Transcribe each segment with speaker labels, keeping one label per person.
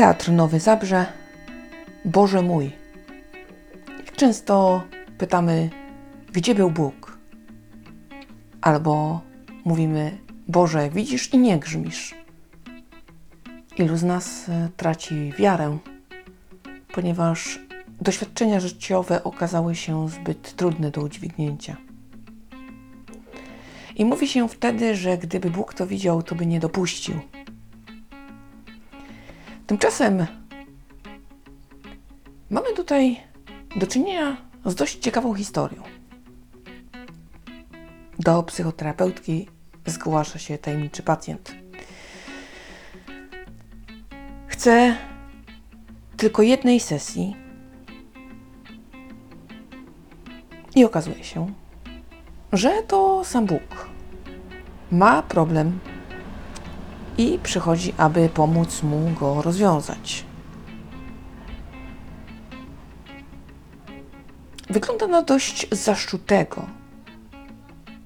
Speaker 1: Teatr Nowy Zabrze. Boże mój. Często pytamy, gdzie był Bóg? Albo mówimy, Boże, widzisz i nie grzmisz. Ilu z nas e, traci wiarę, ponieważ doświadczenia życiowe okazały się zbyt trudne do udźwignięcia. I mówi się wtedy, że gdyby Bóg to widział, to by nie dopuścił. Tymczasem mamy tutaj do czynienia z dość ciekawą historią. Do psychoterapeutki zgłasza się tajemniczy pacjent. Chce tylko jednej sesji i okazuje się, że to sam Bóg ma problem i przychodzi, aby pomóc mu go rozwiązać. Wygląda na dość zaszczutego,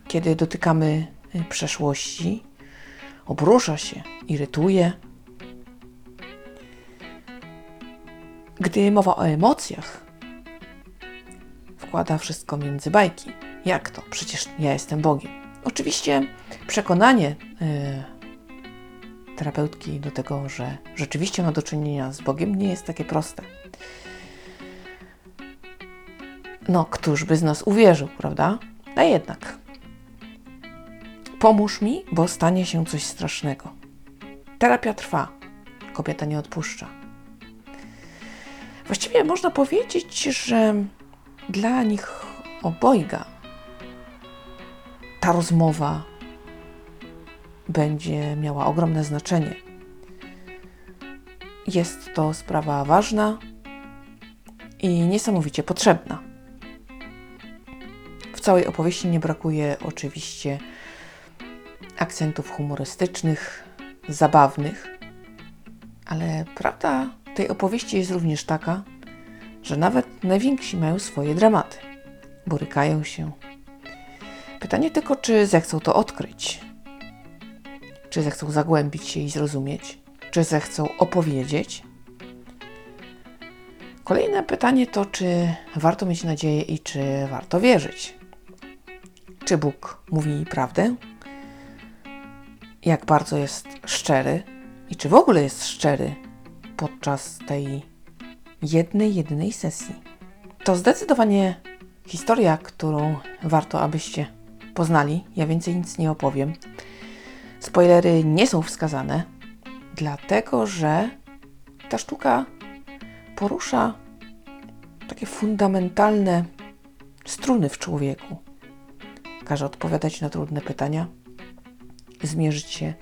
Speaker 1: kiedy dotykamy y, przeszłości, obrusza się, irytuje. Gdy mowa o emocjach, wkłada wszystko między bajki. Jak to? Przecież ja jestem Bogiem. Oczywiście przekonanie yy, terapeutki do tego, że rzeczywiście ma do czynienia z Bogiem, nie jest takie proste. No, któż by z nas uwierzył, prawda? A jednak. Pomóż mi, bo stanie się coś strasznego. Terapia trwa. Kobieta nie odpuszcza. Właściwie można powiedzieć, że dla nich obojga ta rozmowa będzie miała ogromne znaczenie. Jest to sprawa ważna i niesamowicie potrzebna. W całej opowieści nie brakuje oczywiście akcentów humorystycznych, zabawnych, ale prawda tej opowieści jest również taka, że nawet najwięksi mają swoje dramaty. Borykają się. Pytanie tylko, czy zechcą to odkryć, czy zechcą zagłębić się i zrozumieć, czy zechcą opowiedzieć. Kolejne pytanie to, czy warto mieć nadzieję i czy warto wierzyć. Czy Bóg mówi prawdę? Jak bardzo jest szczery i czy w ogóle jest szczery podczas tej jednej, jedynej sesji? To zdecydowanie historia, którą warto, abyście poznali. Ja więcej nic nie opowiem. Spoilery nie są wskazane, dlatego że ta sztuka porusza takie fundamentalne struny w człowieku. Każe odpowiadać na trudne pytania, zmierzyć się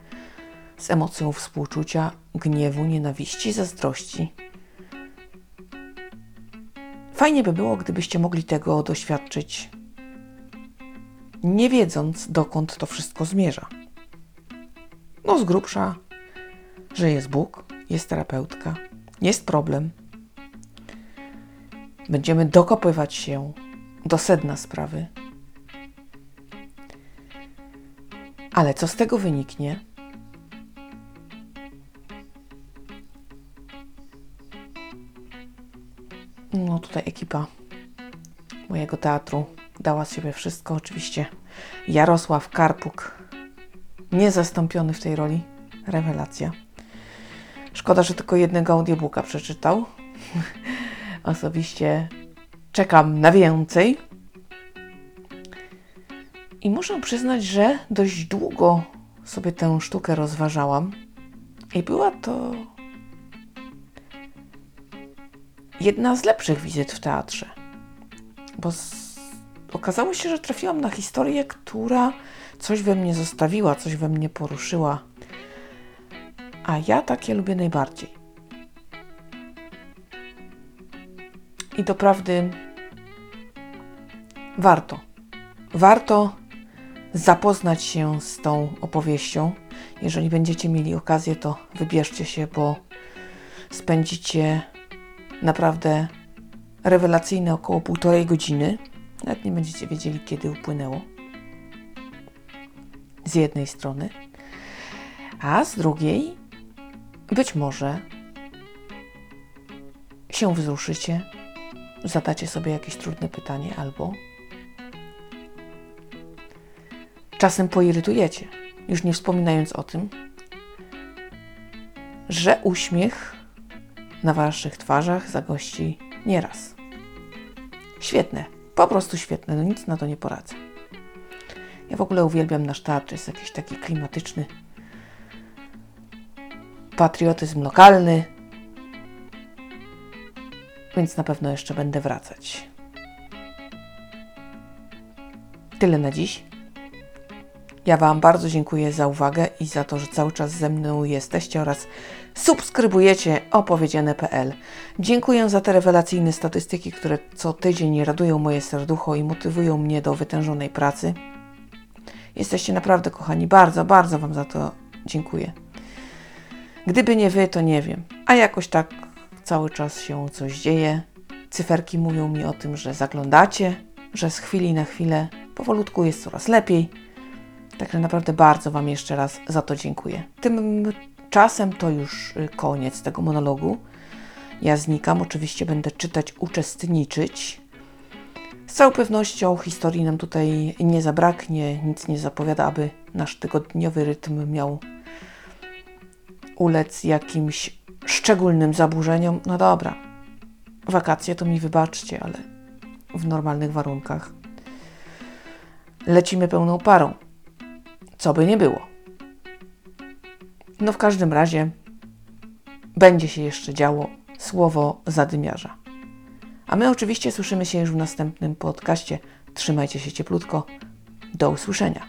Speaker 1: z emocją współczucia, gniewu, nienawiści, zazdrości. Fajnie by było, gdybyście mogli tego doświadczyć, nie wiedząc dokąd to wszystko zmierza. No, z grubsza, że jest Bóg, jest terapeutka, jest problem. Będziemy dokopywać się do sedna sprawy. Ale co z tego wyniknie? No, tutaj ekipa mojego teatru dała z siebie wszystko. Oczywiście Jarosław Karpuk, niezastąpiony w tej roli. Rewelacja. Szkoda, że tylko jednego audiobooka przeczytał. Osobiście czekam na więcej. I muszę przyznać, że dość długo sobie tę sztukę rozważałam. I była to jedna z lepszych wizyt w teatrze. Bo z... okazało się, że trafiłam na historię, która coś we mnie zostawiła, coś we mnie poruszyła. A ja takie lubię najbardziej. I doprawdy warto. Warto zapoznać się z tą opowieścią. Jeżeli będziecie mieli okazję, to wybierzcie się, bo spędzicie naprawdę rewelacyjne około półtorej godziny. Nawet nie będziecie wiedzieli, kiedy upłynęło. Z jednej strony. A z drugiej, być może się wzruszycie, zadacie sobie jakieś trudne pytanie albo czasem poirytujecie, już nie wspominając o tym, że uśmiech na waszych twarzach zagości nieraz. Świetne, po prostu świetne, no nic na to nie poradzę. Ja w ogóle uwielbiam nasz teatr, jest jakiś taki klimatyczny, patriotyzm lokalny, więc na pewno jeszcze będę wracać. Tyle na dziś. Ja Wam bardzo dziękuję za uwagę i za to, że cały czas ze mną jesteście oraz subskrybujecie opowiedziane.pl. Dziękuję za te rewelacyjne statystyki, które co tydzień radują moje serducho i motywują mnie do wytężonej pracy. Jesteście naprawdę kochani, bardzo, bardzo Wam za to dziękuję. Gdyby nie Wy, to nie wiem. A jakoś tak cały czas się coś dzieje. Cyferki mówią mi o tym, że zaglądacie, że z chwili na chwilę powolutku jest coraz lepiej. Także naprawdę bardzo Wam jeszcze raz za to dziękuję. Tymczasem to już y, koniec tego monologu. Ja znikam, oczywiście będę czytać, uczestniczyć. Z całą pewnością historii nam tutaj nie zabraknie, nic nie zapowiada, aby nasz tygodniowy rytm miał ulec jakimś szczególnym zaburzeniom. No dobra, wakacje to mi wybaczcie, ale w normalnych warunkach lecimy pełną parą. Co by nie było. No w każdym razie będzie się jeszcze działo słowo zadymiarza. A my oczywiście słyszymy się już w następnym podcaście. Trzymajcie się cieplutko. Do usłyszenia.